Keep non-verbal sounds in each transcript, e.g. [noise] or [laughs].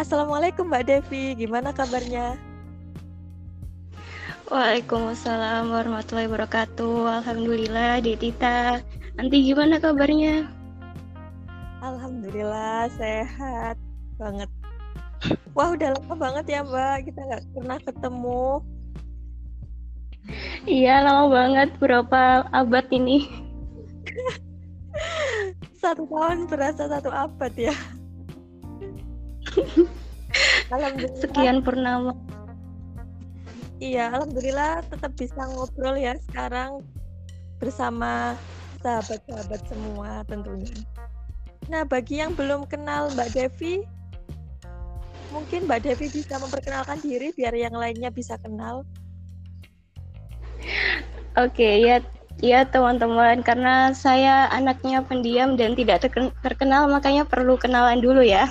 Assalamualaikum Mbak Devi, gimana kabarnya? Waalaikumsalam warahmatullahi wabarakatuh. Alhamdulillah, Tita. Nanti gimana kabarnya? Alhamdulillah sehat banget. Wah udah lama banget ya Mbak, kita nggak pernah ketemu. Iya lama banget, berapa abad ini? [laughs] satu tahun berasa satu abad ya. Alhamdulillah. Sekian purnama. Iya, alhamdulillah tetap bisa ngobrol ya sekarang bersama sahabat-sahabat semua tentunya. Nah, bagi yang belum kenal Mbak Devi, mungkin Mbak Devi bisa memperkenalkan diri biar yang lainnya bisa kenal. Oke, ya ya teman-teman, karena saya anaknya pendiam dan tidak terkenal, makanya perlu kenalan dulu ya.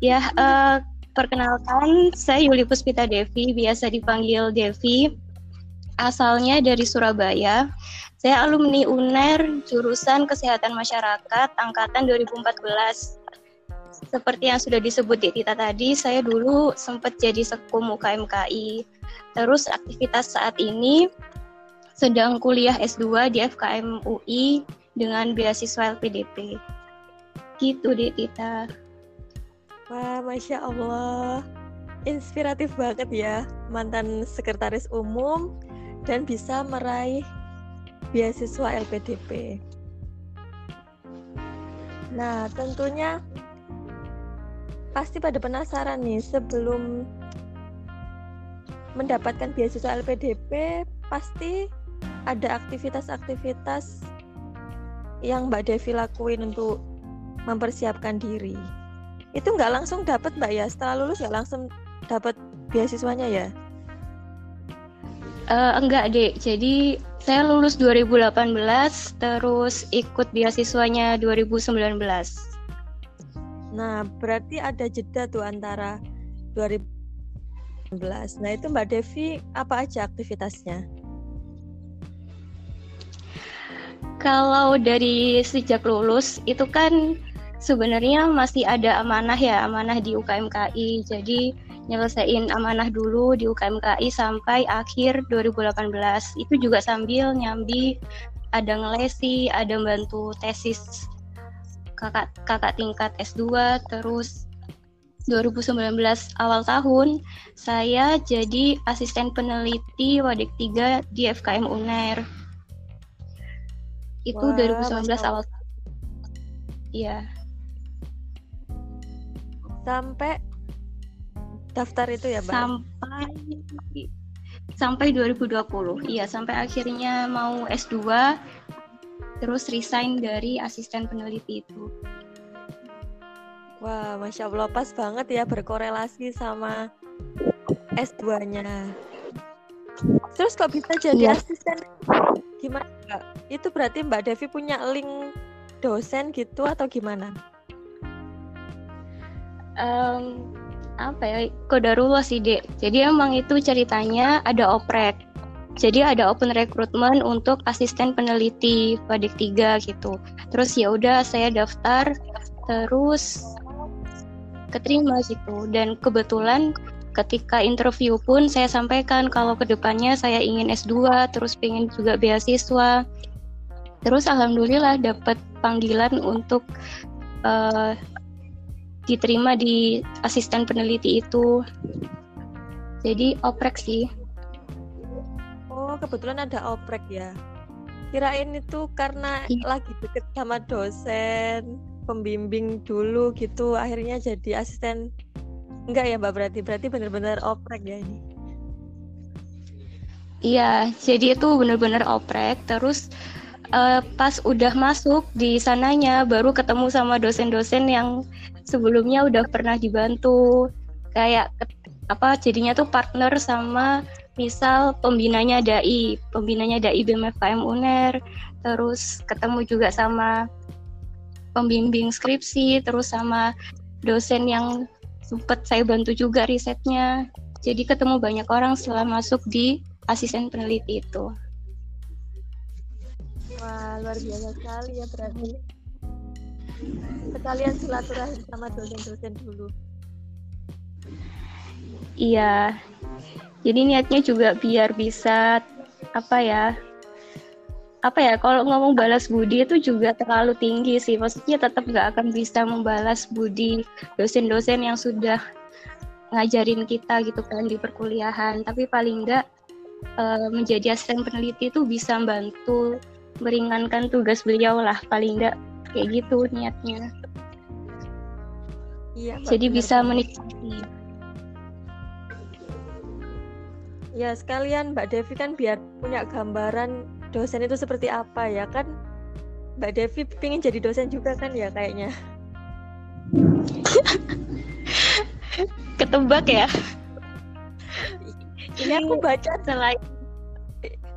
Ya, uh, Perkenalkan, saya Yuli Puspita Devi, biasa dipanggil Devi. Asalnya dari Surabaya. Saya alumni UNER, jurusan Kesehatan Masyarakat, angkatan 2014. Seperti yang sudah disebut di Tita tadi, saya dulu sempat jadi sekum UKMKI. Terus aktivitas saat ini sedang kuliah S2 di FKM UI dengan beasiswa LPDP. Gitu deh Tita. Wah, Masya Allah. Inspiratif banget ya, mantan sekretaris umum dan bisa meraih beasiswa LPDP. Nah, tentunya pasti pada penasaran nih sebelum mendapatkan beasiswa LPDP pasti ada aktivitas-aktivitas yang Mbak Devi lakuin untuk mempersiapkan diri itu nggak langsung dapat mbak ya? Setelah lulus nggak langsung dapat beasiswanya ya? Uh, enggak dek. Jadi saya lulus 2018 terus ikut beasiswanya 2019 nah berarti ada jeda tuh antara 2019 nah itu mbak Devi apa aja aktivitasnya? Kalau dari sejak lulus itu kan sebenarnya masih ada amanah ya amanah di UKMKI jadi nyelesain amanah dulu di UKMKI sampai akhir 2018 itu juga sambil nyambi ada ngelesi ada bantu tesis kakak kakak tingkat S2 terus 2019 awal tahun saya jadi asisten peneliti Wadik 3 di FKM UNER. Itu Wah, 2019 awal Iya sampai daftar itu ya, Mbak? Sampai sampai 2020. Iya, sampai akhirnya mau S2 terus resign dari asisten peneliti itu. Wah, Masya Allah pas banget ya berkorelasi sama S2-nya. Terus kok bisa jadi ya. asisten? Gimana, Mbak? Itu berarti Mbak Devi punya link dosen gitu atau gimana? Um, apa ya kodarullah sih dek. Jadi emang itu ceritanya ada oprek. Jadi ada open recruitment untuk asisten peneliti pada 3 gitu. Terus ya udah saya daftar terus keterima gitu. Dan kebetulan ketika interview pun saya sampaikan kalau ke depannya saya ingin S2 terus pengen juga beasiswa. Terus alhamdulillah dapat panggilan untuk uh, diterima di asisten peneliti itu. Jadi oprek sih. Oh, kebetulan ada oprek ya. Kirain itu karena iya. lagi deket sama dosen, pembimbing dulu gitu, akhirnya jadi asisten. Enggak ya Mbak berarti, berarti benar-benar oprek ya ini. Iya, jadi itu benar-benar oprek. Terus uh, pas udah masuk di sananya baru ketemu sama dosen-dosen yang sebelumnya udah pernah dibantu kayak apa jadinya tuh partner sama misal pembinanya dai pembinanya dai BMFKM UNER terus ketemu juga sama pembimbing skripsi terus sama dosen yang sempat saya bantu juga risetnya jadi ketemu banyak orang setelah masuk di asisten peneliti itu. Wah, luar biasa sekali ya berarti. Sekalian silaturahim sama dosen-dosen dulu. Iya. Jadi niatnya juga biar bisa apa ya? Apa ya? Kalau ngomong balas budi itu juga terlalu tinggi sih. Maksudnya tetap nggak akan bisa membalas budi dosen-dosen yang sudah ngajarin kita gitu kan di perkuliahan. Tapi paling nggak uh, menjadi asisten peneliti itu bisa membantu meringankan tugas beliau lah paling nggak kayak gitu niatnya. Iya. Jadi bisa menikmati ya sekalian Mbak Devi kan biar punya gambaran dosen itu seperti apa ya kan Mbak Devi pengen jadi dosen juga kan ya kayaknya [laughs] ketebak ya ini aku baca selain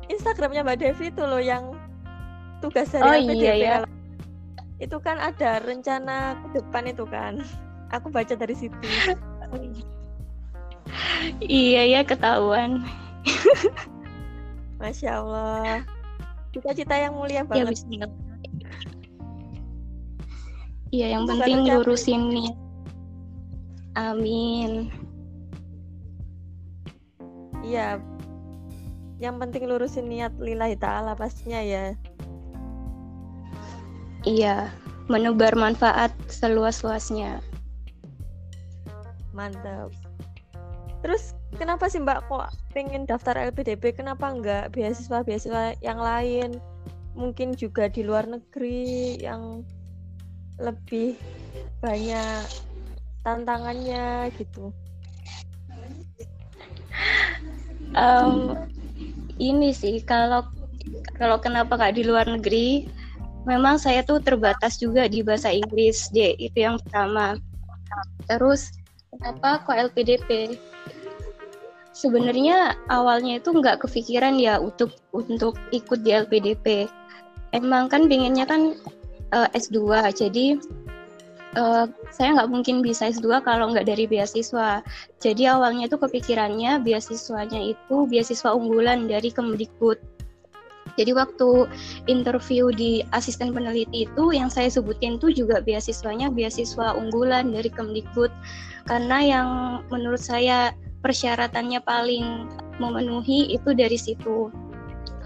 Instagramnya Mbak Devi itu loh yang tugas oh, iya, iya. Itu kan ada rencana ke depan itu kan [laughs] aku baca dari situ iya ya ketahuan. [laughs] Masya Allah. Cita-cita yang mulia ya, banget. Ya, Iya, yang Bukan penting lurusin nih. Amin. Iya. Yang penting lurusin niat lillahi ta'ala pastinya ya. Iya, menebar manfaat seluas-luasnya. Mantap. Terus kenapa sih Mbak kok pengen daftar LPDP? Kenapa enggak beasiswa-beasiswa yang lain? Mungkin juga di luar negeri yang lebih banyak tantangannya gitu. Um, ini sih kalau kalau kenapa kak di luar negeri, memang saya tuh terbatas juga di bahasa Inggris, deh itu yang pertama. Terus kenapa kok LPDP? sebenarnya awalnya itu nggak kepikiran ya untuk untuk ikut di LPDP. Emang kan pinginnya kan uh, eh, S2, jadi uh, saya nggak mungkin bisa S2 kalau nggak dari beasiswa. Jadi awalnya itu kepikirannya beasiswanya itu beasiswa unggulan dari Kemdikbud. Jadi waktu interview di asisten peneliti itu yang saya sebutin tuh juga beasiswanya beasiswa unggulan dari Kemdikbud karena yang menurut saya persyaratannya paling memenuhi itu dari situ.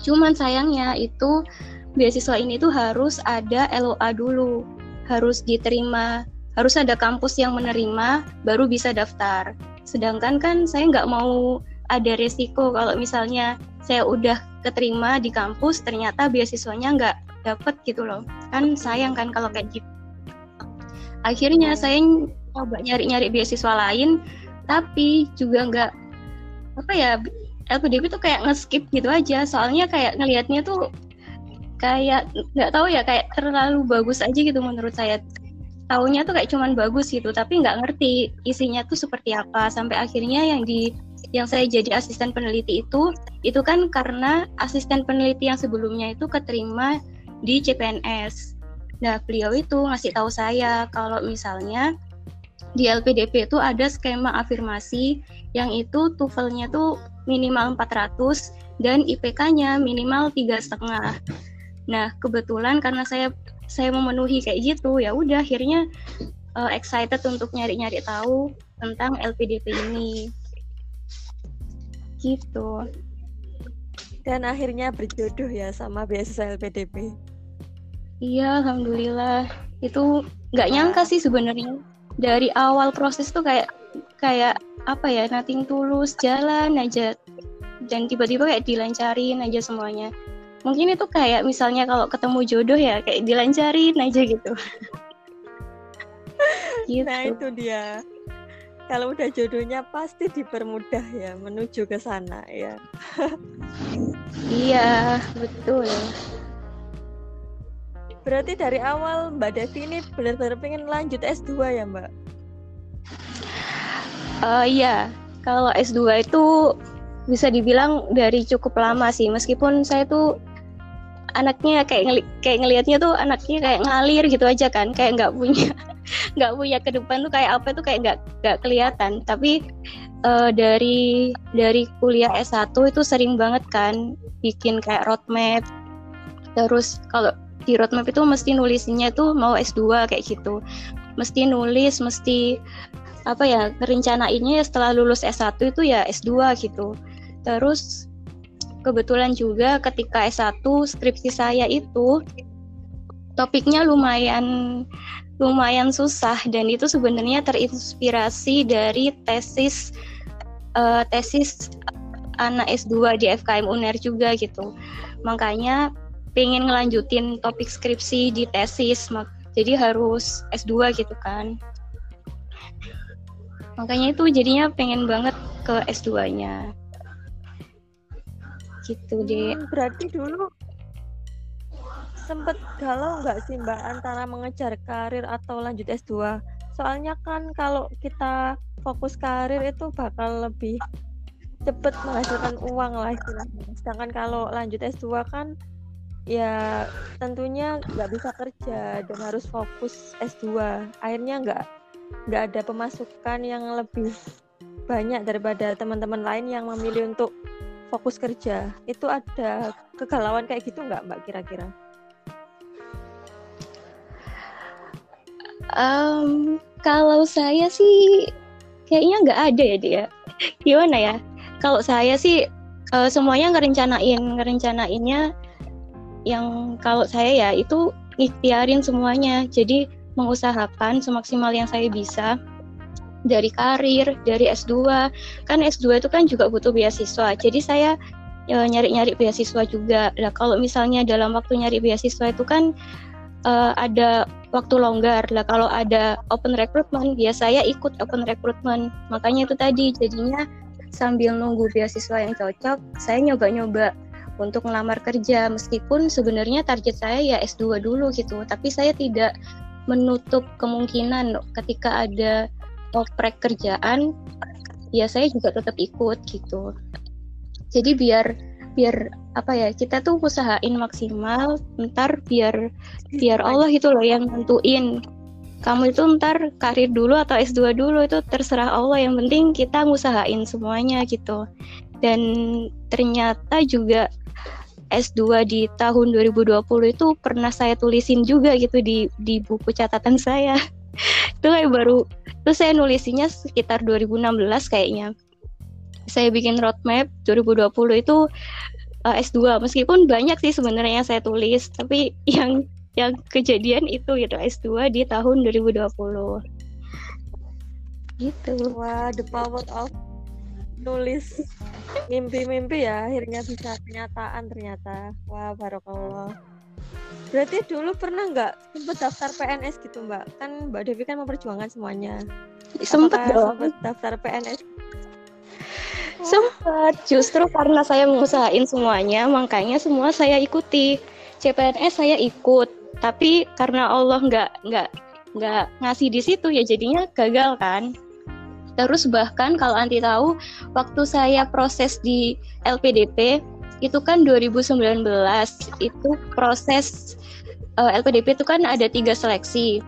Cuman sayangnya itu beasiswa ini tuh harus ada LOA dulu, harus diterima, harus ada kampus yang menerima baru bisa daftar. Sedangkan kan saya nggak mau ada resiko kalau misalnya saya udah keterima di kampus ternyata beasiswanya nggak dapet gitu loh. Kan sayang kan kalau kayak gitu. Akhirnya saya coba nyari-nyari beasiswa lain tapi juga nggak apa ya LPDP tuh kayak ngeskip gitu aja. Soalnya kayak ngelihatnya tuh kayak nggak tahu ya kayak terlalu bagus aja gitu menurut saya. Tahunya tuh kayak cuman bagus gitu tapi nggak ngerti isinya tuh seperti apa. Sampai akhirnya yang di yang saya jadi asisten peneliti itu itu kan karena asisten peneliti yang sebelumnya itu keterima di CPNS nah beliau itu ngasih tahu saya kalau misalnya di LPDP itu ada skema afirmasi yang itu TOEFL-nya tuh minimal 400 dan IPK-nya minimal tiga setengah. Nah kebetulan karena saya saya memenuhi kayak gitu ya udah akhirnya uh, excited untuk nyari-nyari tahu tentang LPDP ini. Gitu. Dan akhirnya berjodoh ya sama beasiswa LPDP. Iya, alhamdulillah. Itu nggak nyangka sih sebenarnya dari awal proses tuh kayak kayak apa ya nating tulus jalan aja dan tiba-tiba kayak dilancarin aja semuanya mungkin itu kayak misalnya kalau ketemu jodoh ya kayak dilancarin aja gitu [laughs] gitu nah itu dia kalau udah jodohnya pasti dipermudah ya menuju ke sana ya iya betul Berarti dari awal Mbak Devi ini benar-benar pengen lanjut S2 ya Mbak? Uh, iya, kalau S2 itu bisa dibilang dari cukup lama sih. Meskipun saya tuh anaknya kayak ngeli kayak ngelihatnya tuh anaknya kayak ngalir gitu aja kan, kayak nggak punya nggak punya ke depan tuh kayak apa tuh kayak nggak nggak kelihatan. Tapi uh, dari dari kuliah S1 itu sering banget kan bikin kayak roadmap. Terus kalau di roadmap itu mesti nulisnya tuh mau S2 kayak gitu mesti nulis mesti apa ya ngerencanainnya ya setelah lulus S1 itu ya S2 gitu. Terus kebetulan juga ketika S1 skripsi saya itu topiknya lumayan lumayan susah dan itu sebenarnya terinspirasi dari tesis uh, tesis anak S2 di FKM UNER juga gitu. Makanya pengen ngelanjutin topik skripsi di tesis jadi harus S2 gitu kan. Makanya itu jadinya pengen banget ke S2-nya. Gitu deh. Hmm, berarti dulu sempet galau nggak sih Mbak antara mengejar karir atau lanjut S2? Soalnya kan kalau kita fokus karir itu bakal lebih cepet menghasilkan uang lah istilahnya. Sedangkan kalau lanjut S2 kan ya tentunya nggak bisa kerja dan harus fokus S2. Akhirnya nggak nggak ada pemasukan yang lebih banyak daripada teman-teman lain yang memilih untuk fokus kerja. Itu ada kegalauan kayak gitu nggak Mbak kira-kira? Um, kalau saya sih kayaknya nggak ada ya dia. Gimana ya? Kalau saya sih uh, semuanya ngerencanain, ngerencanainnya yang kalau saya ya itu ikhtiarin semuanya. Jadi mengusahakan semaksimal yang saya bisa dari karir, dari S2. Kan S2 itu kan juga butuh beasiswa. Jadi saya ya, nyari-nyari beasiswa juga. Lah kalau misalnya dalam waktu nyari beasiswa itu kan uh, ada waktu longgar. Lah kalau ada open recruitment ya ikut open recruitment. Makanya itu tadi jadinya sambil nunggu beasiswa yang cocok saya nyoba-nyoba untuk melamar kerja. Meskipun sebenarnya target saya ya S2 dulu gitu tapi saya tidak menutup kemungkinan ketika ada oprek kerjaan ya saya juga tetap ikut gitu. Jadi biar biar apa ya kita tuh usahain maksimal ntar biar biar Allah itu loh yang nentuin. Kamu itu ntar karir dulu atau S2 dulu itu terserah Allah. Yang penting kita ngusahain semuanya gitu. Dan ternyata juga S2 di tahun 2020 itu pernah saya tulisin juga gitu di di buku catatan saya. [laughs] Itu kayak baru itu saya nulisinya sekitar 2016 kayaknya. Saya bikin roadmap 2020 itu uh, eh, S2 meskipun banyak sih sebenarnya yang saya tulis tapi [laughs] yang yang kejadian itu gitu S2 di tahun 2020 gitu. Wah the power of nulis mimpi-mimpi ya akhirnya bisa kenyataan ternyata. Wah barokallah berarti dulu pernah nggak sempet daftar PNS gitu mbak? Kan mbak Devi kan memperjuangkan semuanya. Sempet dong. sempet daftar PNS Sempat, justru karena saya mengusahain semuanya, makanya semua saya ikuti. CPNS saya ikut, tapi karena Allah nggak nggak nggak ngasih di situ ya jadinya gagal kan. Terus bahkan kalau anti tahu, waktu saya proses di LPDP itu kan 2019 itu proses uh, eh, LPDP itu kan ada tiga seleksi.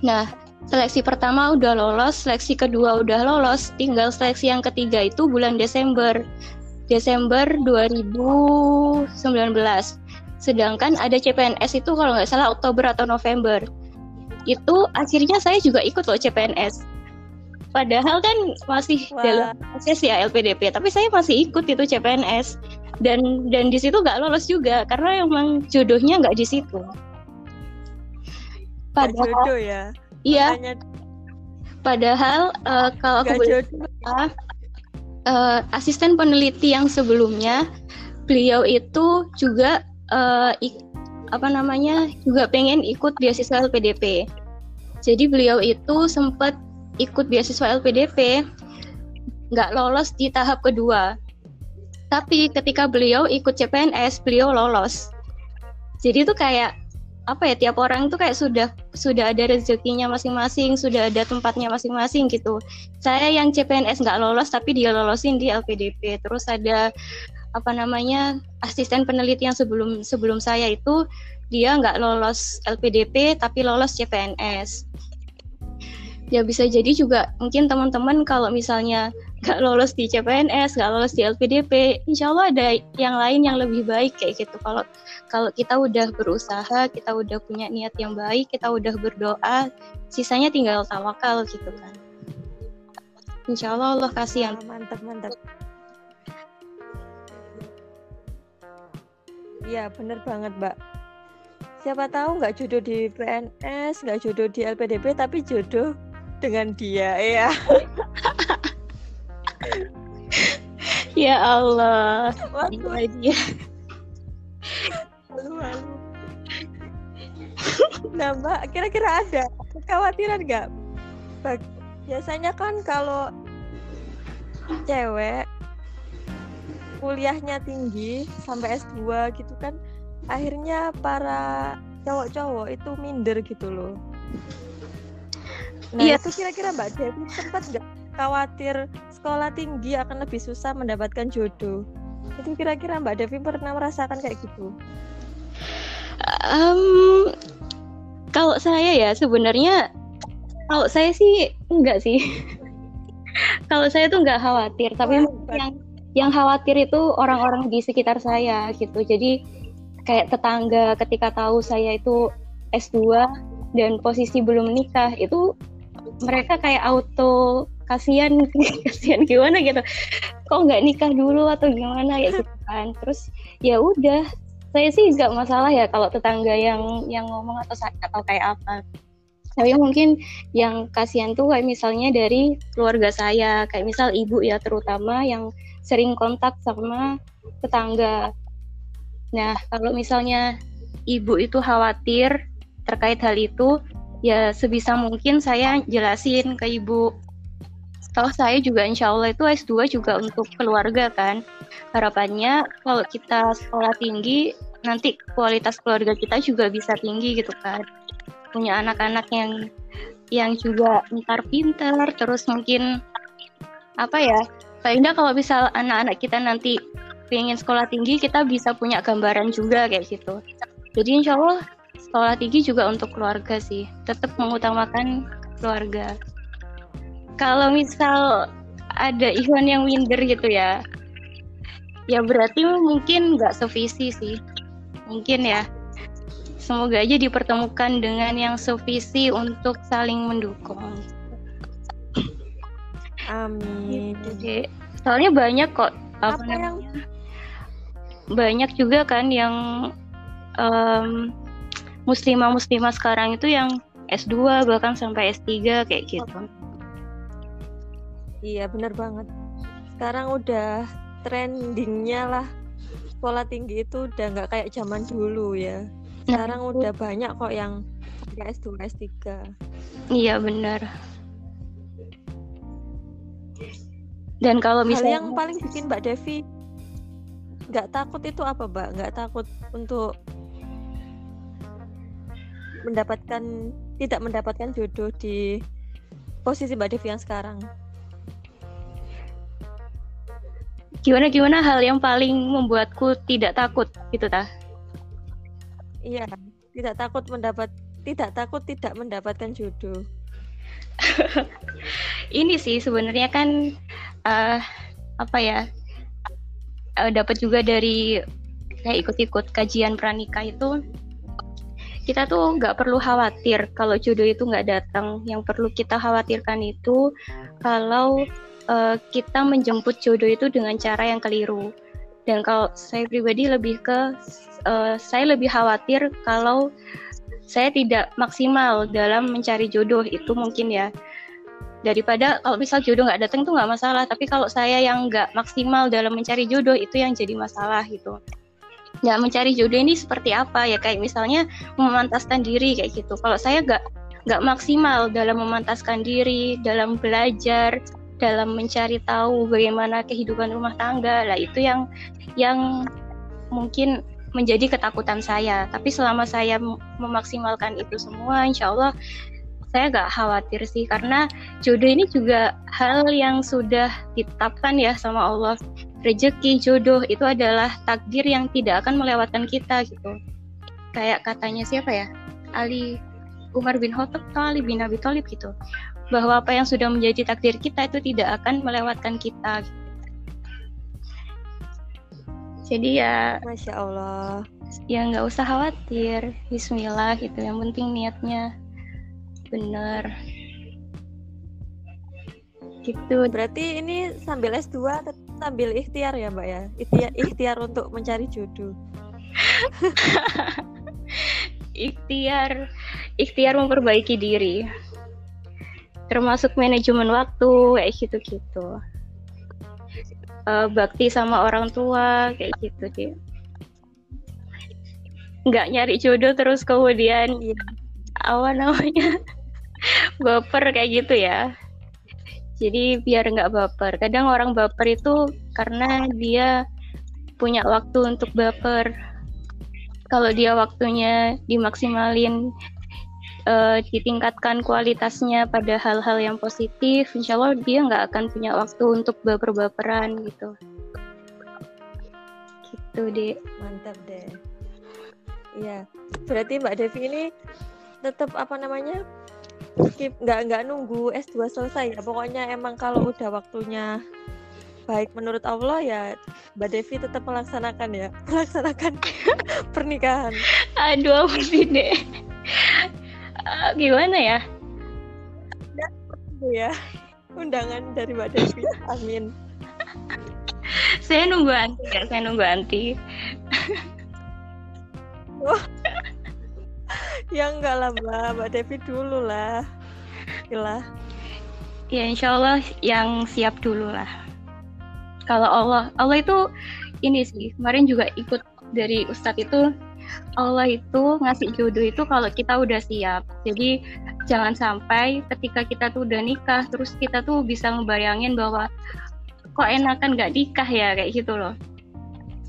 Nah seleksi pertama udah lolos, seleksi kedua udah lolos, tinggal seleksi yang ketiga itu bulan Desember. Desember 2019. Sedangkan ada CPNS itu kalau nggak salah Oktober atau November. Itu akhirnya saya juga ikut loh CPNS. Padahal kan masih Wah. dalam proses ya LPDP, tapi saya masih ikut itu CPNS. Dan dan di situ nggak lolos juga karena emang jodohnya nggak di situ. Padahal jodoh ya Iya. Padahal uh, kalau aku boleh uh, asisten peneliti yang sebelumnya beliau itu juga uh, ik, apa namanya juga pengen ikut beasiswa LPDP. Jadi beliau itu sempat ikut beasiswa LPDP, nggak lolos di tahap kedua. Tapi ketika beliau ikut CPNS, beliau lolos. Jadi itu kayak apa ya tiap orang tuh kayak sudah sudah ada rezekinya masing-masing, sudah ada tempatnya masing-masing gitu. Saya yang CPNS nggak lolos tapi dia lolosin di LPDP. Terus ada apa namanya asisten peneliti yang sebelum sebelum saya itu dia nggak lolos LPDP tapi lolos CPNS. Ya bisa jadi juga mungkin teman-teman kalau misalnya nggak lolos di CPNS, nggak lolos di LPDP, insya Allah ada yang lain yang lebih baik kayak gitu. Kalau kalau kita udah berusaha, kita udah punya niat yang baik, kita udah berdoa, sisanya tinggal tawakal gitu kan. insya Allah Allah kasih yang mantap mantap Iya bener banget mbak siapa tahu nggak jodoh di PNS nggak jodoh di LPDP tapi jodoh dengan dia ya [laughs] ya Allah. Waktu dia malu-malu nah mbak kira-kira ada kekhawatiran nggak? Biasanya kan kalau cewek kuliahnya tinggi sampai S2 gitu kan akhirnya para cowok-cowok itu minder gitu loh. Nah Iya. itu kira-kira mbak Devi sempat nggak khawatir sekolah tinggi akan lebih susah mendapatkan jodoh. Itu kira-kira mbak Devi pernah merasakan kayak gitu? Em, kalau saya ya sebenarnya kalau saya sih enggak sih. [laughs] Kalau saya tuh nggak khawatir tapi mungkin yang yang khawatir itu orang-orang di sekitar saya gitu. Jadi kayak tetangga ketika tahu saya itu S2 dan posisi belum nikah itu mereka kayak auto kasihan [laughs] kasihan gimana gitu. Kok nggak nikah dulu atau gimana ya gitu kan. Terus ya udah saya sih nggak masalah ya kalau tetangga yang yang ngomong atau atau kayak apa. Tapi mungkin yang kasihan tuh kayak misalnya dari keluarga saya kayak misal ibu ya terutama yang sering kontak sama tetangga. Nah kalau misalnya ibu itu khawatir terkait hal itu ya sebisa mungkin saya jelasin ke ibu Toh saya juga insya Allah itu S2 juga untuk keluarga kan. Harapannya kalau kita sekolah tinggi nanti kualitas keluarga kita juga bisa tinggi gitu kan. Punya anak-anak yang yang juga ntar pinter terus mungkin apa ya paling nggak kalau misal anak-anak kita nanti pengen sekolah tinggi kita bisa punya gambaran juga kayak gitu. Jadi insya Allah sekolah tinggi juga untuk keluarga sih. Tetap mengutamakan keluarga kalau misal ada Ikhwan yang minder gitu ya ya berarti mungkin nggak sevisi sih. Mungkin ya. Semoga aja dipertemukan dengan yang sevisi untuk saling mendukung. Amin. Jadi soalnya banyak kok apa, apa yang? Banyak juga kan yang em, muslimah muslimah sekarang itu yang S2 bahkan sampai S3 kayak gitu Iya bener banget. Sekarang udah trendingnya lah sekolah tinggi itu udah nggak kayak zaman dulu ya. Sekarang Nah, udah banyak kok yang sampai S2, S3. iya benar dan kalau Hal misalnya yang paling bikin Mbak Devi nggak takut itu apa Mbak? Nggak takut untuk mendapatkan tidak mendapatkan jodoh di posisi Mbak Devi yang sekarang. Gimana gimana hal yang paling membuatku tidak takut gitu tah Iya, tidak takut mendapat tidak takut tidak mendapatkan jodoh. [laughs] ini sih sebenarnya kan eh, apa ya eh, dapat juga dari kayak ikut-ikut kajian pranikah itu kita tuh nggak perlu khawatir kalau jodoh itu nggak datang yang perlu kita khawatirkan itu kalau eh, kita menjemput jodoh itu dengan cara yang keliru. Dan kalau saya pribadi lebih ke eh, saya lebih khawatir kalau saya tidak maksimal dalam mencari jodoh itu mungkin ya. Daripada kalau misal jodoh nggak datang tuh nggak masalah tapi kalau saya yang nggak maksimal dalam mencari jodoh itu yang jadi masalah gitu. Nggak mencari jodoh ini seperti apa ya? Kayak misalnya memantaskan diri kayak gitu. Kalau saya nggak nggak maksimal dalam memantaskan diri dalam belajar dalam mencari tahu bagaimana kehidupan rumah tangga lah itu yang yang mungkin menjadi ketakutan saya. Tapi selama saya mem- memaksimalkan itu semua insya Allah saya nggak khawatir sih karena jodoh ini juga hal yang sudah ditetapkan ya sama Allah. Rezeki jodoh itu adalah takdir yang tidak akan melewatkan kita gitu. Kayak katanya siapa ya? Ali Umar bin Khattab Ali bin Abi Thalib gitu. Bahwa apa yang sudah menjadi takdir kita itu tidak akan melewatkan kita gitu. jadi ya Masya Allah. ya nggak usah khawatir. Bismillah gitu yang penting niatnya bener gitu. Berarti ini sambil S2 sambil ikhtiar ya mbak ya? Ikhtiar, ikhtiar untuk mencari jodoh [laughs] ikhtiar ikhtiar memperbaiki diri. Termasuk manajemen waktu kayak gitu-gitu. Uh, bakti sama orang tua kayak gitu sih nggak nyari jodoh terus kemudian ya, apa namanya? Baper kayak gitu ya. Jadi biar nggak baper. Kadang orang baper itu karena dia punya waktu untuk baper kalau dia waktunya dimaksimalin uh, ditingkatkan kualitasnya pada hal-hal yang positif, insya Allah dia nggak akan punya waktu untuk baper-baperan gitu. Gitu deh. Mantap deh. Iya, berarti Mbak Devi ini tetap apa namanya skip nggak nggak nunggu S2 selesai ya pokoknya emang kalau udah waktunya baik menurut Allah ya Mbak Devi tetap melaksanakan ya [laughs] melaksanakan [laughs] pernikahan. Aduh apa sih deh uh, gimana ya? Ya undangan dari Mbak Devi. Amin. Saya nunggu anti ya saya nunggu anti. Oh. ya enggak lah mbak. Mbak Devi dulu lah. Gila. ya insya Allah yang siap dulu lah kalau Allah Allah itu ini sih kemarin juga ikut dari Ustadz itu Allah itu ngasih jodoh itu kalau kita udah siap. Jadi jangan sampai ketika kita tuh udah nikah terus kita tuh bisa ngebayangin bahwa kok enakan gak nikah ya kayak gitu loh.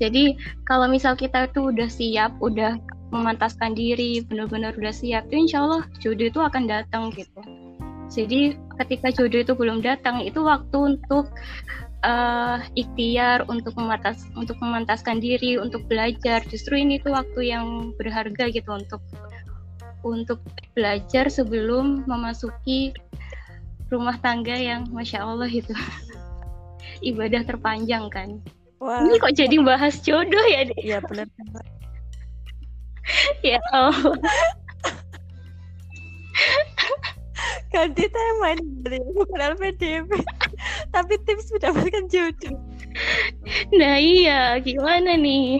Jadi kalau misal kita tuh udah siap udah memantaskan diri benar-benar udah siap tuh insya Allah jodoh itu akan datang gitu. Jadi ketika jodoh itu belum datang itu waktu untuk uh, ikhtiar untuk memantas untuk memantaskan diri untuk belajar justru ini tuh waktu yang berharga gitu untuk untuk belajar sebelum memasuki rumah tangga yang masya Allah itu [laughs] ibadah terpanjang kan Wah. Ini kok jadi bahas jodoh ya? Iya benar [laughs] ya Allah. [laughs] Ganti tema ini bukan LPDP, tapi tips mendapatkan jodoh. Nah iya, gimana nih?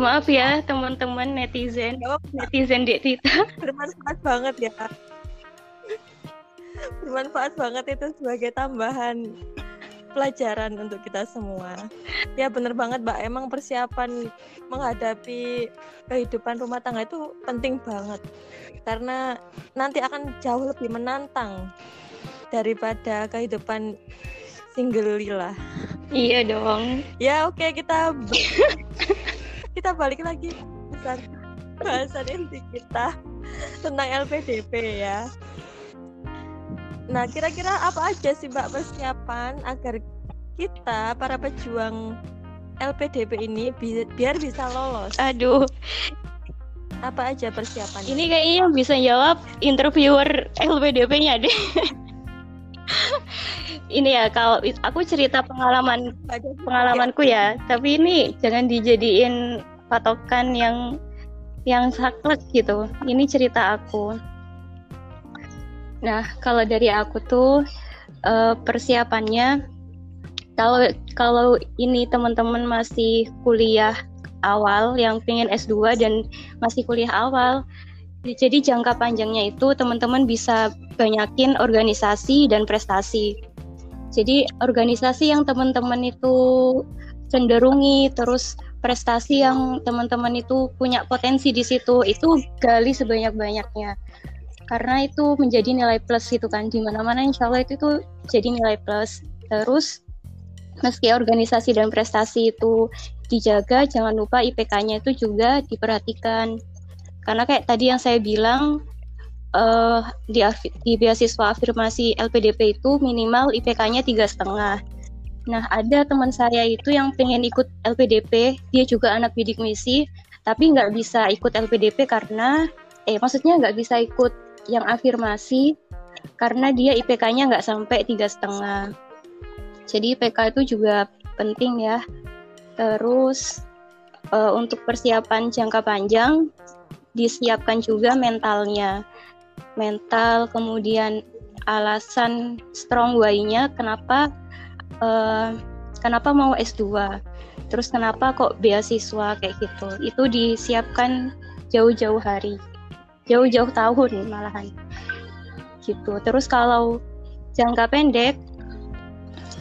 Maaf ya teman-teman netizen, netizen Dek Tita. Bermanfaat banget ya. Bermanfaat banget itu sebagai tambahan pelajaran untuk kita semua. Ya bener banget Mbak, emang persiapan menghadapi kehidupan rumah tangga itu penting banget. Karena nanti akan jauh lebih menantang daripada kehidupan single lah. Iya dong. Ya oke okay, kita [laughs] kita balik lagi bahasan bahasan inti kita tentang LPDP ya. Nah, kira-kira apa aja sih Mbak persiapan agar kita para pejuang LPDP ini bi biar bisa lolos? Aduh. Apa aja persiapan? Ini kayaknya bisa jawab interviewer LPDP-nya deh. [laughs] ini ya kalau aku cerita pengalaman pengalamanku ya, tapi ini jangan dijadiin patokan yang yang saklek gitu. Ini cerita aku. Nah, kalau dari aku tuh uh, persiapannya kalau kalau ini teman-teman masih kuliah awal yang pengen S2 dan masih kuliah awal jadi jangka panjangnya itu teman-teman bisa banyakin organisasi dan prestasi. Jadi organisasi yang teman-teman itu cenderungi terus prestasi yang teman-teman itu punya potensi di situ itu gali sebanyak-banyaknya karena itu menjadi nilai plus gitu kan. Di mana-mana insya Allah itu tuh jadi nilai plus. Terus meski organisasi dan prestasi itu dijaga jangan lupa IPK-nya itu juga diperhatikan. Karena kayak tadi yang saya bilang uh, di, di beasiswa afirmasi LPDP itu minimal IPK-nya tiga setengah. Nah, ada teman saya itu yang pengen ikut LPDP, dia juga anak bidik misi, tapi nggak bisa ikut LPDP karena, eh maksudnya nggak bisa ikut yang afirmasi karena dia IPK-nya nggak sampai tiga setengah. Jadi IPK itu juga penting ya. Terus uh, untuk persiapan jangka panjang disiapkan juga mentalnya, mental kemudian alasan strong why-nya kenapa uh, kenapa mau S2 terus kenapa kok beasiswa kayak gitu itu disiapkan jauh-jauh hari jauh-jauh tahun malahan. Gitu. Terus kalau jangka pendek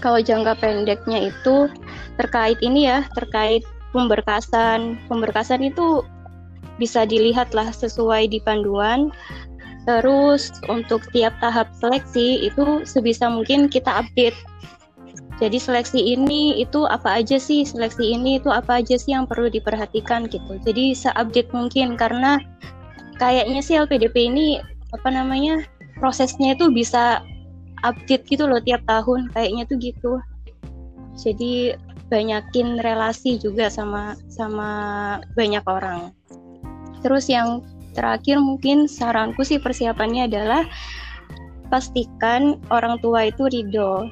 kalau jangka pendeknya itu terkait ini ya terkait pemberkasan. Pemberkasan itu bisa dilihat lah sesuai di panduan. Terus untuk tiap tahap seleksi itu sebisa mungkin kita update. Jadi seleksi ini itu apa aja sih? Seleksi ini itu apa aja sih yang perlu diperhatikan gitu. Jadi seupdate mungkin karena kayaknya sih LPDP ini apa namanya prosesnya itu bisa update gitu loh tiap tahun kayaknya tuh gitu. Jadi banyakin relasi juga sama sama banyak orang. Terus yang terakhir mungkin saranku sih persiapannya adalah pastikan orang tua itu ridho.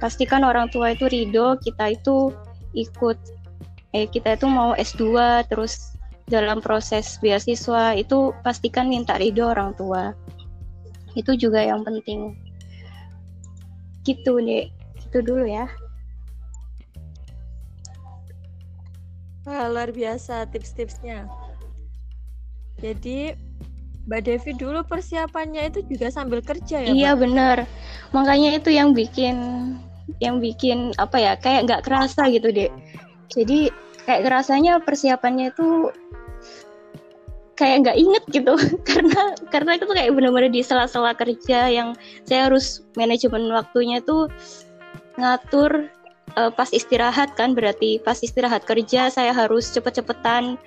Pastikan orang tua itu ridho kita itu ikut eh kita itu mau S2 terus dalam proses beasiswa itu pastikan minta ridho orang tua. Itu juga yang penting. Gitu deh itu dulu ya. Wah, luar biasa tips-tipsnya. Jadi Mbak Devi dulu persiapannya itu juga sambil kerja ya iya benar. Makanya itu yang bikin yang bikin apa ya kayak nggak kerasa gitu deh jadi kayak kerasanya persiapannya itu kayak nggak inget gitu. [laughs] Karena karena itu kayak benar-benar di sela-sela kerja yang saya harus manajemen waktunya tuh ngatur uh, pas istirahat kan. Berarti pas istirahat kerja saya harus cepet-cepetan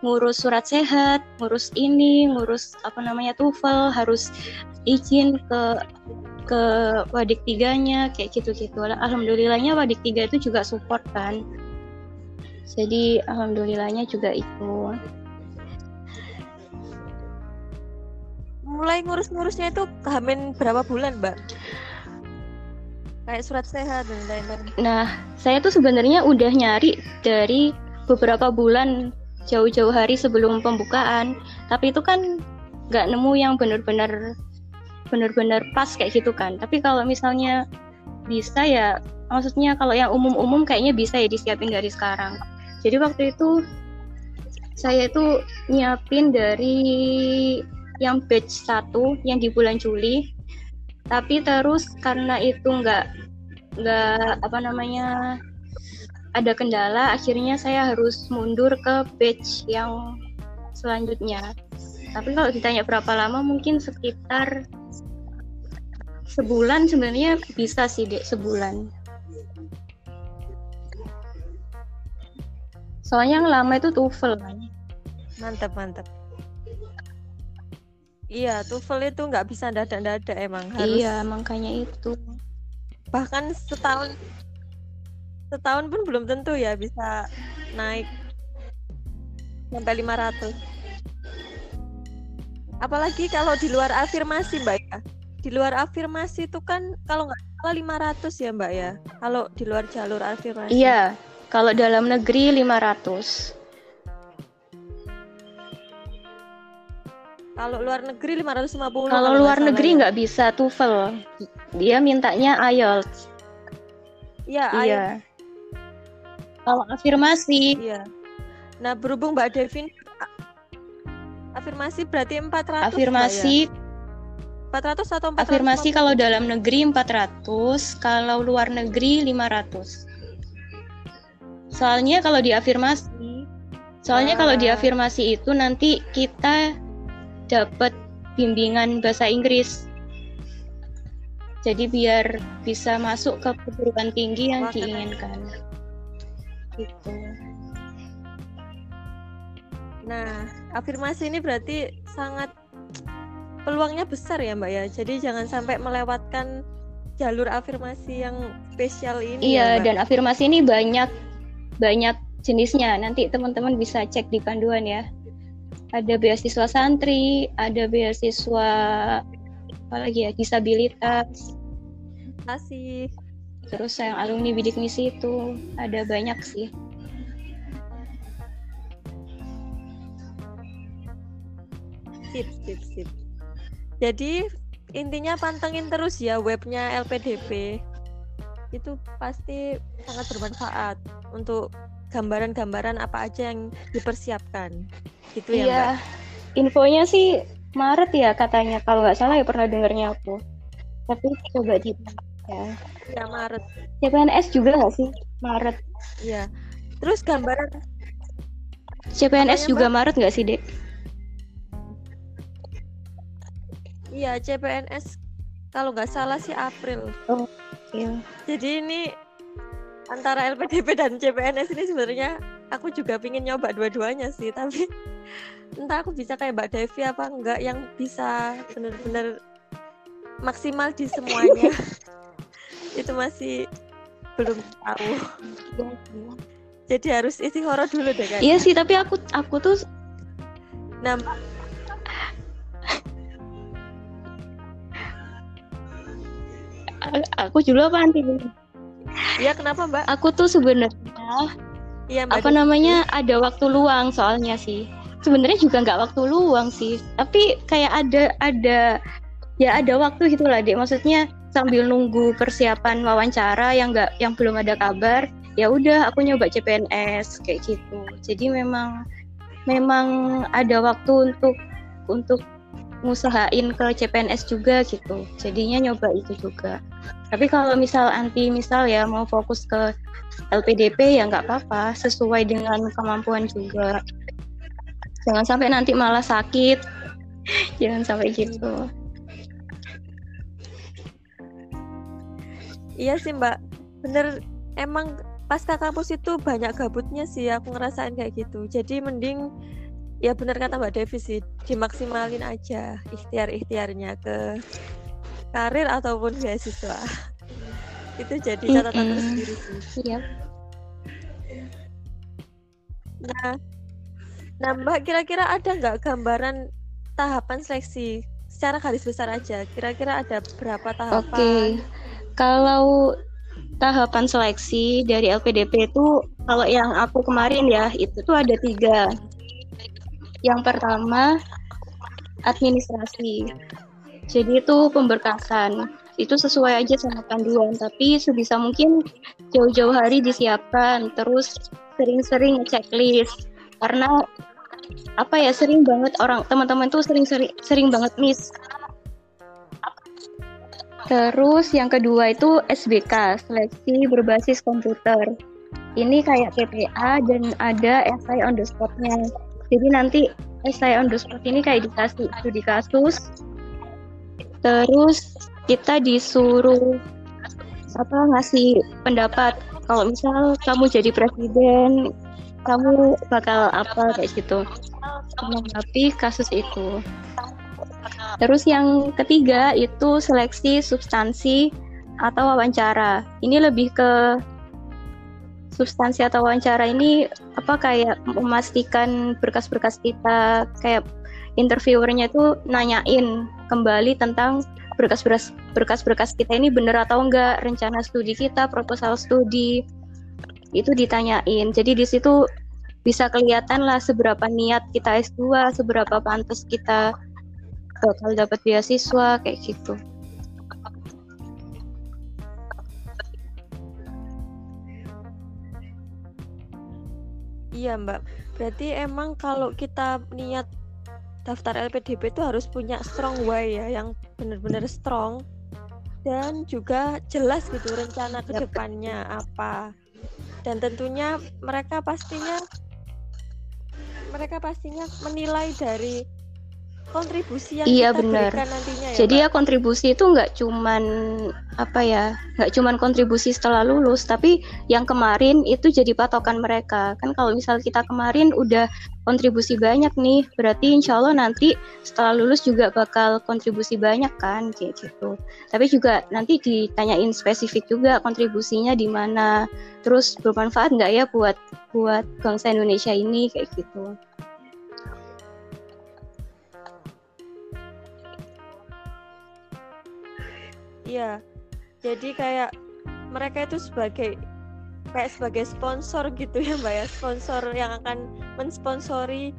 ngurus surat sehat, ngurus ini, ngurus apa namanya TOEFL, harus izin ke ke wadik tiganya kayak gitu-gitu. Alhamdulillahnya wadik tiga itu juga support kan jadi alhamdulillahnya juga itu. Mulai ngurus-ngurusnya itu kehamin berapa bulan mbak? Kayak surat sehat dan lain-lain. Nah saya tuh sebenarnya udah nyari dari beberapa bulan jauh-jauh hari sebelum pembukaan. Tapi itu kan nggak nemu yang benar-benar benar-benar pas kayak gitu kan. Tapi kalau misalnya bisa ya maksudnya kalau yang umum-umum kayaknya bisa ya disiapin dari sekarang jadi waktu itu saya itu nyiapin dari yang batch satu yang di bulan Juli. Tapi terus karena itu nggak nggak apa namanya ada kendala akhirnya saya harus mundur ke batch yang selanjutnya. Tapi kalau ditanya berapa lama mungkin sekitar sebulan sebenarnya bisa sih dek sebulan soalnya yang lama itu TOEFL kan mantap mantap. Iya TOEFL itu nggak bisa dadak-dadak emang harus iya makanya itu. Bahkan setahun setahun pun belum tentu ya bisa naik sampai 500 apalagi kalau di luar afirmasi mbak ya. Di luar afirmasi itu kan kalau nggak salah 500 ya Mbak ya. Kalau di luar jalur afirmasi. Iya, kalau dalam negeri 500. Kalau luar negeri 550. Kalau luar negeri ya. nggak ya. bisa TOEFL. Dia mintanya IELTS. Iya, iya. Kalau afirmasi. Iya. Nah, berhubung Mbak Devin afirmasi berarti 400 Afirmasi ya? 400 atau 400? Afirmasi kalau dalam negeri 400, kalau luar negeri 500. Soalnya kalau di afirmasi, soalnya ah. kalau di ah. afirmasi itu nanti kita dapat bimbingan bahasa Inggris. Jadi biar bisa masuk ke perguruan tinggi yang Wah, diinginkan. Gitu. Nah, afirmasi ini berarti sangat peluangnya besar ya Mbak ya. Jadi jangan sampai melewatkan jalur afirmasi yang spesial ini. Iya, ya, dan afirmasi ini banyak banyak jenisnya. Nanti teman-teman bisa cek di panduan ya. Ada beasiswa santri, ada beasiswa apa lagi ya, disabilitas. Kasih. Terus yang alumni bidik misi itu ada banyak sih. Sip, sip, sip. Jadi intinya pantengin terus ya webnya LPDP itu pasti sangat bermanfaat untuk gambaran-gambaran apa aja yang dipersiapkan. Gitu ya iya. mbak. Infonya sih Maret ya katanya. Kalau nggak salah ya pernah dengarnya aku. Tapi coba di ya. Ya Maret CPNS juga nggak sih? Maret. Ya terus gambaran CPNS Apanya, juga Maret nggak sih dek? Iya CPNS kalau nggak salah sih April. Iya. Jadi ini antara LPDP dan CPNS ini sebenarnya aku juga pingin nyoba dua-duanya sih tapi [laughs] entah aku bisa kayak Mbak Devi apa enggak yang bisa bener-bener maksimal di semuanya. [laughs] Itu masih belum tahu. Jadi harus isi horor dulu deh kan? Iya sih tapi aku aku tuh nah aku dulu apa nanti. Ya kenapa Mbak? Aku tuh sebenarnya iya Mbak. apa Devi. namanya ada waktu luang soalnya sih. Sebenarnya juga nggak waktu luang sih. Tapi kayak ada ada ya ada waktu gitulah dek. Maksudnya sambil nunggu persiapan wawancara yang nggak yang belum ada kabar ya udah aku nyoba CPNS kayak gitu. Jadi memang memang ada waktu untuk untuk ngusahain ke CPNS juga gitu. Jadinya nyoba itu juga. Tapi kalau misal anti misal ya mau fokus ke LPDP ya nggak apa-apa. Sesuai dengan kemampuan juga. Jangan sampai nanti malah sakit. [laughs] Jangan sampai gitu. Iya sih Mbak, bener. Emang pasca kampus itu banyak gabutnya sih. Aku ngerasain kayak gitu. Jadi mending ya bener kata Mbak Devi sih dimaksimalin aja ikhtiar-ikhtiarnya ke karir ataupun beasiswa. itu jadi catatan Mm-mm. tersendiri sih. iya Nah, nah Mbak kira-kira ada nggak gambaran tahapan seleksi secara garis besar aja? Kira-kira ada berapa tahapan? Oke, kalau tahapan seleksi dari LPDP itu kalau yang aku kemarin ya itu tuh ada tiga. Yang pertama administrasi. Jadi itu pemberkasan. Itu sesuai aja sama panduan, tapi sebisa mungkin jauh-jauh hari disiapkan, terus sering-sering checklist. Karena apa ya sering banget orang teman-teman tuh sering-sering sering banget miss Terus yang kedua itu SBK, seleksi berbasis komputer. Ini kayak PPA dan ada essay on the spot-nya. Jadi nanti essay on the spot ini kayak dikasih studi kasus. Terus kita disuruh apa ngasih pendapat. Kalau misal kamu jadi presiden, kamu bakal apa kayak gitu. Menanggapi kasus itu. Terus yang ketiga itu seleksi substansi atau wawancara. Ini lebih ke substansi atau wawancara ini apa kayak memastikan berkas-berkas kita kayak interviewernya itu nanyain kembali tentang berkas-berkas berkas-berkas kita ini benar atau enggak rencana studi kita proposal studi itu ditanyain. Jadi di situ bisa kelihatan lah seberapa niat kita S2 seberapa pantas kita bakal dapat beasiswa kayak gitu Iya Mbak, berarti emang kalau kita niat daftar LPDP itu harus punya strong why ya, yang benar-benar strong dan juga jelas gitu rencana ke Yap. depannya apa. Dan tentunya mereka pastinya mereka pastinya menilai dari kontribusi yang Iya, kita benar. berikan nantinya ya. Jadi Mbak. ya kontribusi itu nggak cuman apa ya, nggak cuman kontribusi setelah lulus, tapi yang kemarin itu jadi patokan mereka. Kan kalau misal kita kemarin udah kontribusi banyak nih, berarti insya Allah nanti setelah lulus juga bakal kontribusi banyak kan, kayak gitu. Tapi juga nanti ditanyain spesifik juga kontribusinya di mana, terus bermanfaat nggak ya buat buat bangsa Indonesia ini kayak gitu. Iya. Jadi kayak mereka itu sebagai kayak sebagai sponsor gitu ya Mbak ya, sponsor yang akan mensponsori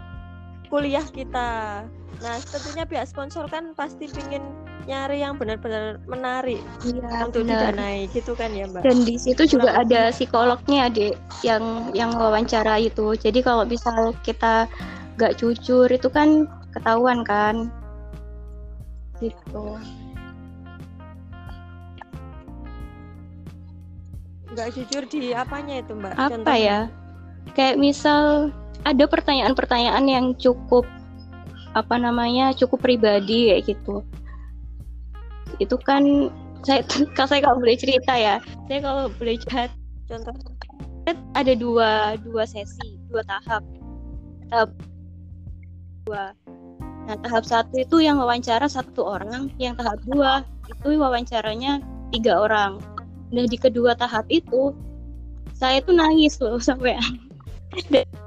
kuliah kita. Nah, tentunya pihak sponsor kan pasti ingin nyari yang benar-benar menarik Iya, untuk benar. didanai gitu kan ya, Mbak? Dan di situ juga Kurang ada psikolognya, Dek, yang yang wawancara itu. Jadi kalau misal kita nggak jujur itu kan ketahuan kan. Gitu. Nggak jujur di apanya itu, Mbak? Apa Contohnya. ya? Kayak misal ada pertanyaan-pertanyaan yang cukup apa namanya? cukup pribadi kayak gitu. Itu kan saya [laughs] kalau saya kalau boleh cerita ya. Saya kalau boleh Contohnya. ada dua dua sesi dua tahap tahap dua nah tahap satu itu yang wawancara satu orang yang tahap dua itu wawancaranya tiga orang nah di kedua tahap itu saya tuh nangis loh sampai [laughs]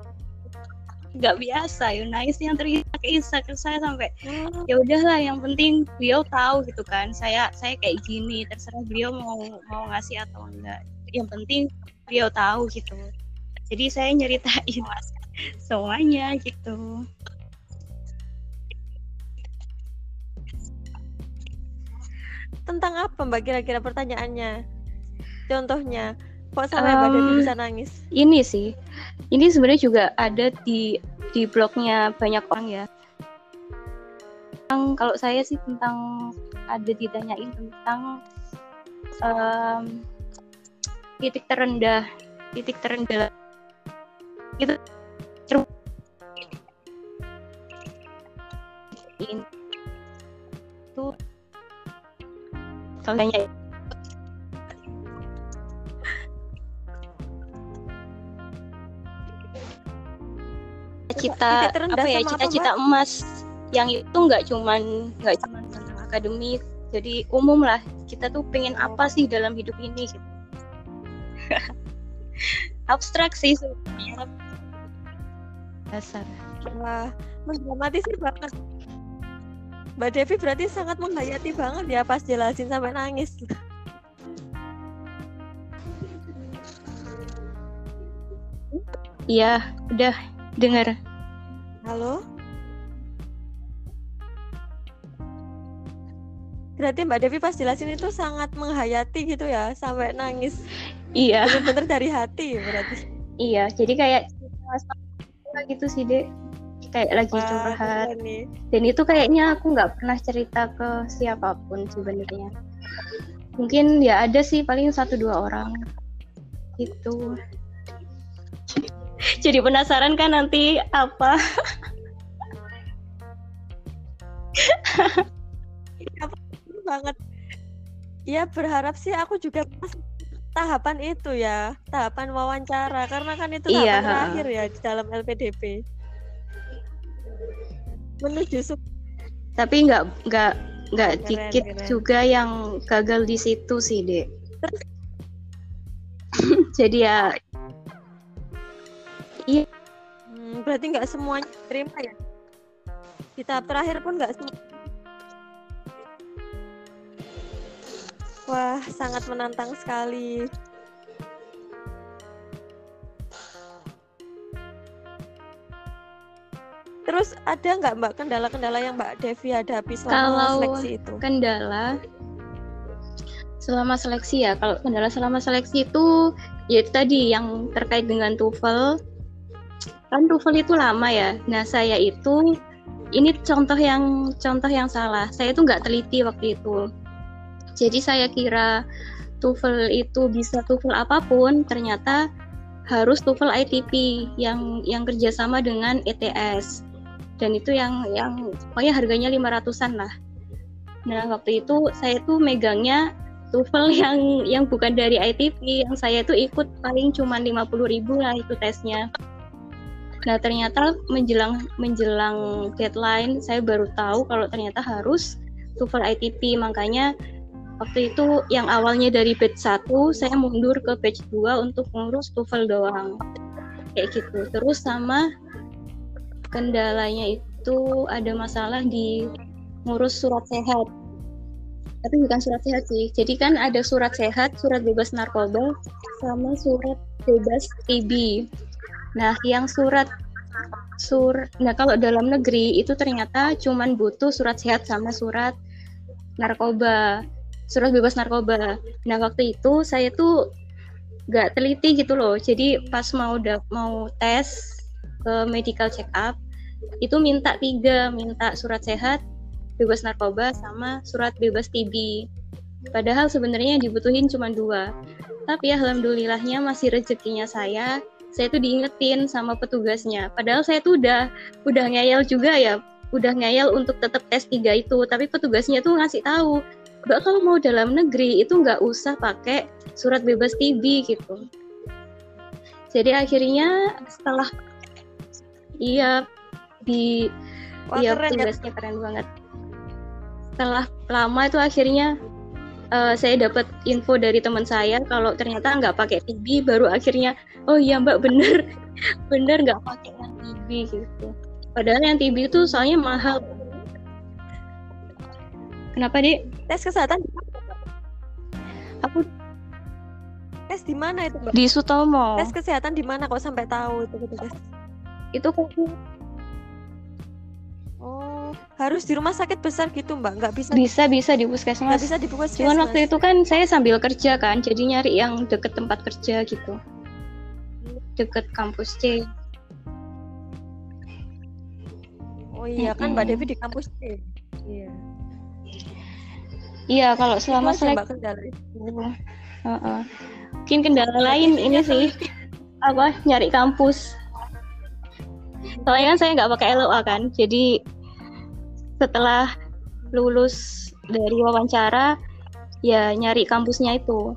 nggak biasa ya nangis yang terisak-isak saya sampai Hmm, ya udahlah yang penting beliau tahu gitu kan saya saya kayak gini terserah beliau mau mau ngasih atau enggak yang penting beliau tahu gitu jadi saya nyeritain semuanya gitu Tentang apa, Mbak? Kira-kira pertanyaannya? Contohnya, kok sampai Devi Em, bisa nangis? ini sih. Ini sebenarnya juga ada di di blognya banyak orang ya. Tentang kalau saya sih tentang ada ditanyain tentang em, titik terendah titik terendah. Itu ter- itu. Kalau tanya terendah apa ya cita-cita emas yang itu nggak cuman nggak cuman tentang akademik jadi umum lah kita tuh pengen apa sih dalam hidup ini gitu. [laughs] abstrak sih sebenarnya dasar Wah, mendramatisir banget. Mbak Devi berarti sangat menghayati banget ya pas jelasin sampai nangis. iya udah dengar Halo? Berarti Mbak Devi pas jelasin itu sangat menghayati gitu ya, sampai nangis. iya Bener-bener dari hati berarti. iya jadi kayak gitu sih dek kayak lagi Wah, curhat nih. dan itu kayaknya aku nggak pernah cerita ke siapa pun sebenarnya mungkin ya ada sih paling satu dua orang gitu jadi penasaran kan nanti apa banget. Ya berharap sih aku juga pas tahapan itu ya, tahapan wawancara karena kan itu Iya, tahapan ha. terakhir ya di dalam LPDP. Menuju tapi nggak nggak nggak dikit keren. juga yang gagal di situ sih dek [laughs] jadi ya Hmm, berarti nggak semuanya terima ya? Di tahap terakhir pun nggak semua. Wah, sangat menantang sekali. Terus ada nggak Mbak kendala-kendala yang Mbak Devi hadapi selama Kalau seleksi itu? kendala selama seleksi ya kalau kendala selama seleksi itu ya itu tadi yang terkait dengan TOEFL kan TOEFL itu lama ya. Nah saya itu ini contoh yang contoh yang salah. Saya itu nggak teliti waktu itu. Jadi saya kira TOEFL itu bisa TOEFL apa pun ternyata harus TOEFL ITP yang yang kerjasama dengan ETS dan itu yang yang pokoknya harganya 500-an lah. Nah, waktu itu saya tuh megangnya TOEFL yang yang bukan dari ITP, yang saya tuh ikut paling cuma 50.000 lah itu tesnya. Nah, ternyata menjelang menjelang deadline saya baru tahu kalau ternyata harus TOEFL ITP, makanya waktu itu yang awalnya dari batch 1 saya mundur ke batch 2 untuk ngurus TOEFL doang. Kayak gitu. Terus sama kendalanya itu ada masalah di ngurus surat sehat tapi bukan surat sehat sih jadi kan ada surat sehat surat bebas narkoba sama surat bebas TB nah yang surat sur nah kalau dalam negeri itu ternyata cuman butuh surat sehat sama surat narkoba surat bebas narkoba. Nah waktu itu saya tuh gak teliti gitu loh. Jadi pas mau udah mau tes ke medical check up itu minta tiga minta surat sehat bebas narkoba sama surat bebas TB padahal sebenarnya dibutuhin cuma dua. Tapi alhamdulillahnya masih rezekinya saya saya tuh diingetin sama petugasnya. Padahal saya tuh udah udah ngeyel juga ya. Udah ngeyel untuk tetap tes tiga itu. Tapi petugasnya tuh ngasih tahu mbak kalau mau dalam negeri itu nggak usah pakai surat bebas TB gitu. Jadi akhirnya setelah iya di Wah, iya keren ya. tugasnya keren banget. Setelah lama itu akhirnya uh, saya dapat info dari teman saya kalau ternyata nggak pakai TB baru akhirnya oh iya mbak bener. [laughs] Bener nggak pakai yang TB gitu. Padahal yang TB itu soalnya mahal. Kenapa dek tes kesehatan aku tes di mana itu mbak? Di Sutomo. Tes kesehatan di mana kok sampai tahu itu petugas itu kok oh harus di rumah sakit besar gitu mbak. Nggak bisa bisa bisa di nggak puskesmas bisa di puskesmas cuman waktu itu kan saya sambil kerja kan jadi nyari yang deket tempat kerja gitu. Deket kampus C. Oh iya kan mbak. Devi di kampus C. Iya. Iya kalau selama aja, seleksi mbak kendala Heeh. mungkin kendala lain ini sih. Apa? Nyari kampus. Soalnya kan saya nggak pakai LOA kan jadi setelah lulus dari wawancara ya nyari kampusnya itu.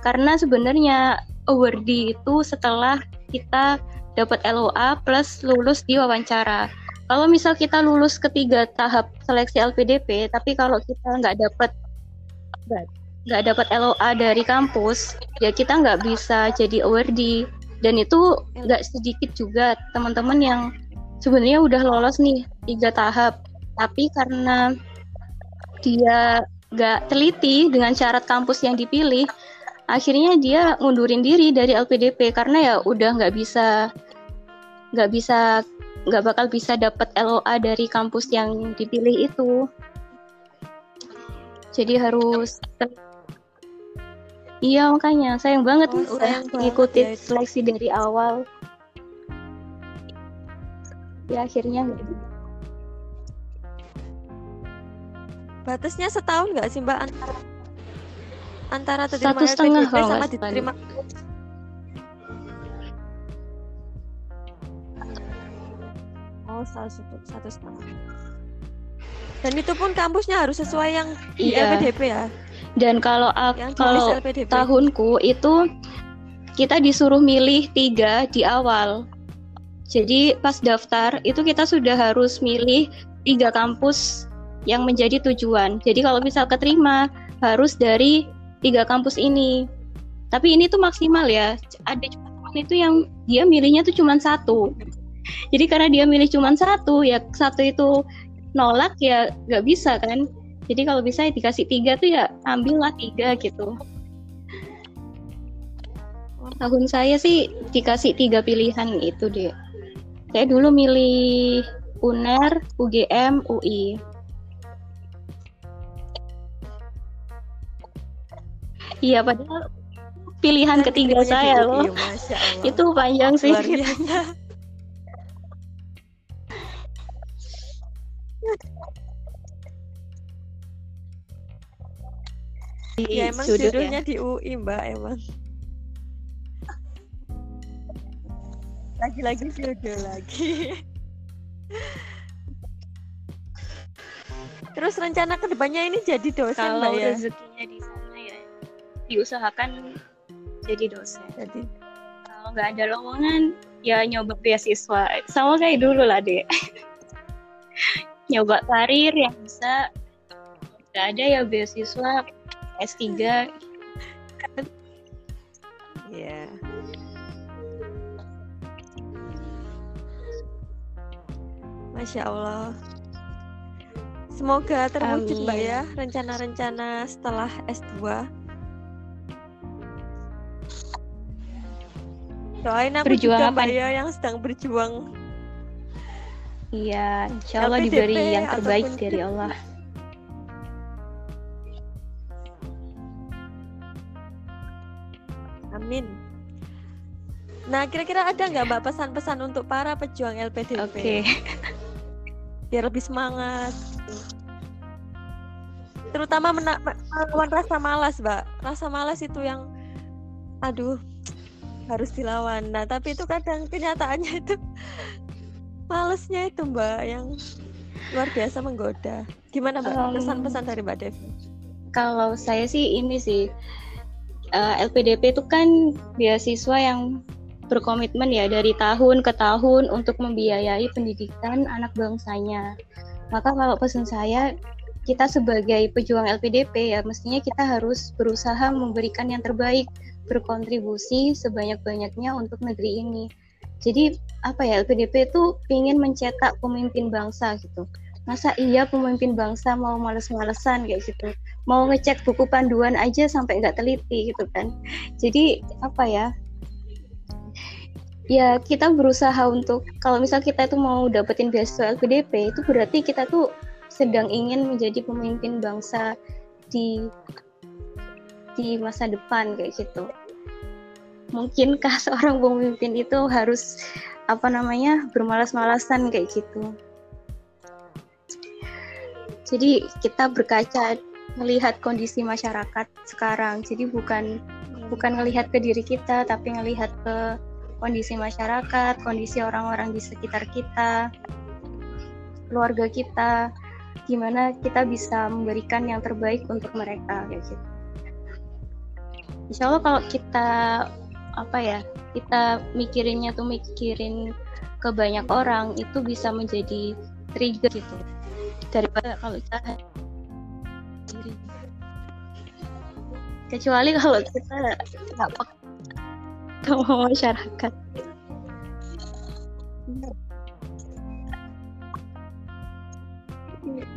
Karena sebenarnya awardee itu setelah kita dapat LOA plus lulus di wawancara. Kalau misal kita lulus ketiga tahap seleksi LPDP tapi kalau kita nggak dapat nggak dapat LOA dari kampus ya kita nggak bisa jadi awardee. Dan itu nggak sedikit juga teman-teman yang sebenarnya udah lolos nih tiga tahap tapi karena dia nggak teliti dengan syarat kampus yang dipilih akhirnya dia ngundurin diri dari LPDP karena ya udah nggak bisa nggak bisa nggak bakal bisa dapat LOA dari kampus yang dipilih itu jadi harus Iya makanya sayang banget Oh, udah ngikutin ya seleksi dari awal. Ya akhirnya nggak batasnya setahun nggak sih mbak? Antara antara Satu terima setengah LPDP kalau sama diterima. Oh satu satu setengah. Dan itu pun kampusnya harus sesuai yang di Iya. LPDP ya? Dan kalau aku kalau LPDP tahunku itu kita disuruh milih tiga di awal. Jadi pas daftar itu kita sudah harus milih tiga kampus yang menjadi tujuan. Jadi kalau misal keterima harus dari tiga kampus ini. Tapi ini tuh maksimal ya. Ada cuma teman itu yang dia milihnya tuh cuma satu. Jadi karena dia milih cuma satu, ya satu itu nolak ya nggak bisa kan. Jadi kalau bisa ya dikasih tiga tuh ya ambillah tiga gitu. Tahun saya sih dikasih tiga pilihan itu deh. Saya dulu milih UNER, UGM, UI. Iya padahal pilihan ketiga saya loh. Allah. Itu panjang sih. luar biasa ya emang Sudut ya. judulnya di UI mbak emang lagi-lagi judul lagi terus rencana ke depannya ini jadi dosen Kalau mbak ya rezekinya di ya diusahakan jadi dosen. jadi. Kalau nggak ada lowongan ya nyoba beasiswa. Sama kayak dulu lah deh. [laughs] nyoba karir yang bisa. Nggak ada ya beasiswa S3 ya Masya Allah. Semoga terwujud Mbak ya rencana-rencana setelah S2 Doain aku Berjuang juga apa Mbak ya yang sedang berjuang Iya, insya Allah LPDP diberi yang terbaik dari Allah. Amin. Nah, kira-kira ada nggak Mbak pesan-pesan untuk para pejuang LPDP? Oke. Okay. [laughs] Biar lebih semangat. Terutama melawan rasa malas, Mbak. Rasa malas itu yang aduh harus dilawan. Nah, tapi itu kadang kenyataannya itu [laughs] malesnya itu Mbak yang luar biasa menggoda. Gimana Mbak pesan-pesan dari Mbak Devi? Kalau saya sih ini sih uh, eh, LPDP itu kan beasiswa yang berkomitmen ya dari tahun ke tahun untuk membiayai pendidikan anak bangsanya. Maka kalau pesan saya kita sebagai pejuang LPDP ya mestinya kita harus berusaha memberikan yang terbaik, berkontribusi sebanyak-banyaknya untuk negeri ini. Jadi apa ya LPDP itu ingin mencetak pemimpin bangsa gitu. Masa iya pemimpin bangsa mau males-malesan kayak gitu? Mau ngecek buku panduan aja sampai nggak teliti gitu kan. Jadi apa ya? Ya kita berusaha untuk kalau misal kita itu mau dapetin beasiswa LPDP itu berarti kita tuh sedang ingin menjadi pemimpin bangsa di di masa depan kayak gitu. Mungkinkah [laughs] seorang pemimpin itu harus apa namanya bermalas-malasan kayak gitu? Jadi kita berkaca melihat kondisi masyarakat sekarang. Jadi bukan bukan melihat ke diri kita tapi melihat ke kondisi masyarakat kondisi orang-orang di sekitar kita keluarga kita. Gimana kita bisa memberikan yang terbaik untuk mereka kayak gitu Insya Allah kalau kita apa ya kita mikirinnya tuh mikirin ke banyak orang itu bisa menjadi trigger gitu. Daripada kalau kita kecuali kalau kita nggak sama masyarakat.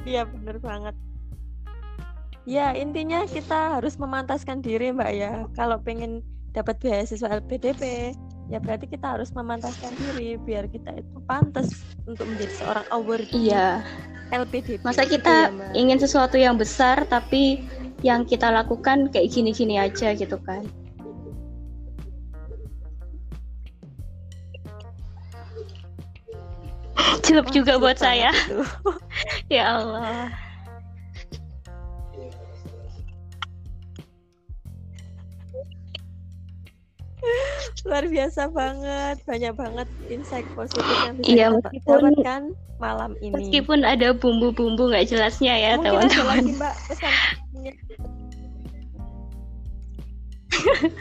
Iya bener banget ya intinya kita harus memantaskan diri mbak ya. Kalau pengen dapat beasiswa LPDP ya berarti kita harus memantaskan diri biar kita itu pantas untuk menjadi seorang award iya. LPDP masa kita ya, ingin sesuatu yang besar tapi yang kita lakukan kayak gini-gini aja gitu kan. Celup juga buat saya. [laughs] ya Allah luar biasa banget. Banyak banget insight positif yang bisa iya, kita meskipun, dapatkan malam ini. meskipun ada bumbu-bumbu nggak jelasnya ya teman-teman. mbak [laughs]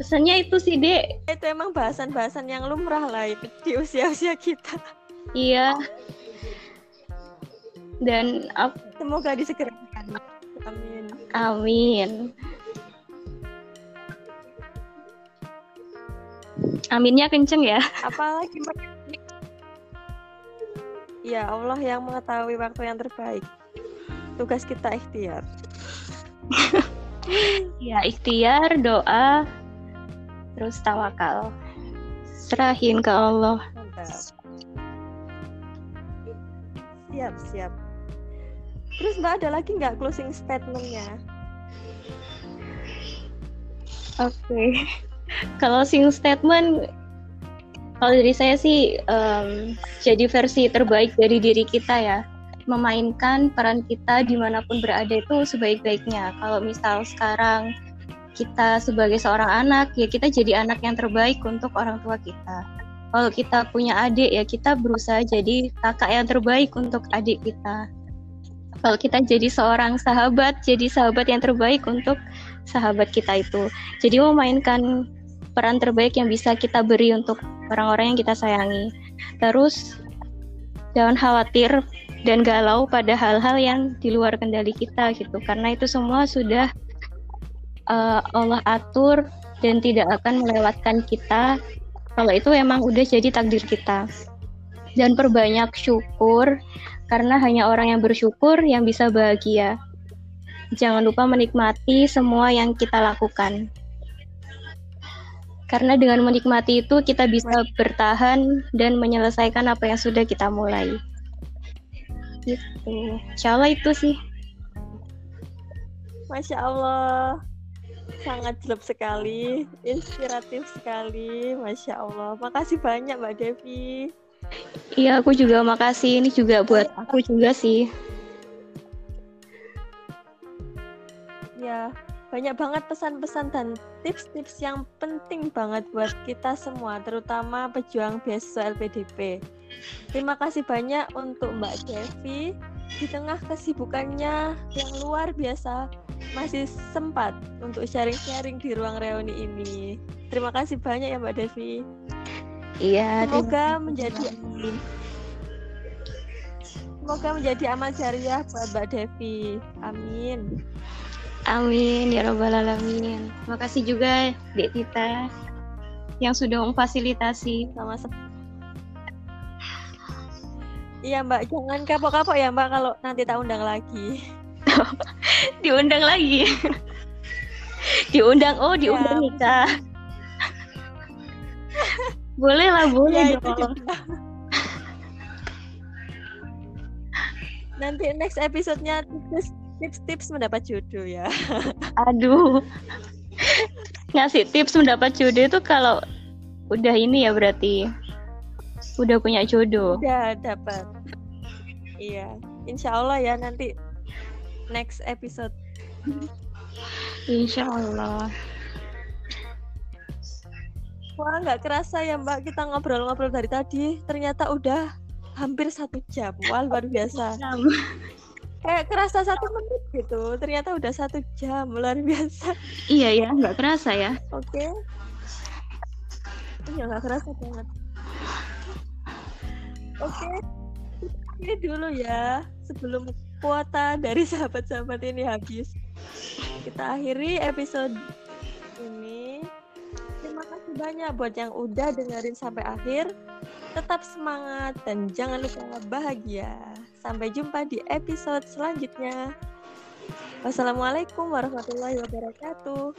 pesannya itu sih dek. Itu emang bahasan-bahasan yang lumrah lah itu di usia-usia kita. Iya. Dan semoga disegerakan. Amin. Amin Aminnya kenceng ya. Apalagi Ya Allah yang mengetahui waktu yang terbaik. Tugas kita ikhtiar. [laughs] ya ikhtiar, doa, terus tawakal. Serahin ke Allah. Mantap. Siap, siap. Terus Mbak ada lagi nggak closing statementnya? Oke. Okay kalau sing statement kalau dari saya sih um, jadi versi terbaik dari diri kita ya. Memainkan peran kita di mana pun berada itu sebaik-baiknya. Kalau misal sekarang kita sebagai seorang anak ya kita jadi anak yang terbaik untuk orang tua kita. Kalau kita punya adik ya kita berusaha jadi kakak yang terbaik untuk adik kita. Kalau kita jadi seorang sahabat jadi sahabat yang terbaik untuk sahabat kita itu. Jadi memainkan peran terbaik yang bisa kita beri untuk orang-orang yang kita sayangi. Terus jangan khawatir dan galau pada hal-hal yang di luar kendali kita gitu. Karena itu semua sudah uh, Allah atur dan tidak akan melewatkan kita kalau itu emang udah jadi takdir kita. Dan perbanyak syukur karena hanya orang yang bersyukur yang bisa bahagia. Jangan lupa menikmati semua yang kita lakukan Karena dengan menikmati itu kita bisa bertahan dan menyelesaikan apa yang sudah kita mulai. Gitu. Insya Allah itu sih. Masya Allah sangat jelek sekali, inspiratif sekali, masya Allah. Makasih banyak Mbak Devi. Iya, aku juga makasih. Ini juga buat aku juga sih. Ya, banyak banget pesan-pesan dan tips-tips yang penting banget buat kita semua, terutama pejuang beasiswa LPDP. Terima kasih banyak untuk Mbak Devi di tengah kesibukannya yang luar biasa masih sempat untuk sharing-sharing di ruang reuni ini. Terima kasih banyak ya Mbak Devi. Iya. Semoga menjadi Semoga menjadi amal jariah buat Mbak Devi. Amin. Amin ya robbal alamin. Makasih juga Dek Tita yang sudah memfasilitasi. Sama-sama. Iya Mbak, jangan kapok-kapok ya Mbak kalau nanti tak undang lagi. [laughs] diundang lagi. diundang, oh diundang ya, nikah. boleh lah, boleh ya, dong. Nanti next episode-nya tips-tips mendapat jodoh ya. [laughs] Aduh. Ngasih tips mendapat jodoh itu kalau udah ini ya berarti udah punya jodoh. Udah dapat. Iya, insya Allah ya nanti next episode. Insya Allah. Wah, nggak kerasa ya Mbak kita ngobrol-ngobrol dari tadi. Ternyata udah hampir satu jam. Wah, luar biasa. Kayak kerasa satu menit gitu. Ternyata udah satu jam. Luar biasa. Iya ya, nggak kerasa ya. Oke. Okay. Iya, nggak kerasa banget. Oke. Okay. Ini dulu ya. Sebelum kuota dari sahabat-sahabat ini habis. Kita akhiri episode kasih banyak buat yang udah dengerin sampai akhir. Tetap semangat dan jangan lupa bahagia. Sampai jumpa di episode selanjutnya. Wassalamualaikum warahmatullahi wabarakatuh.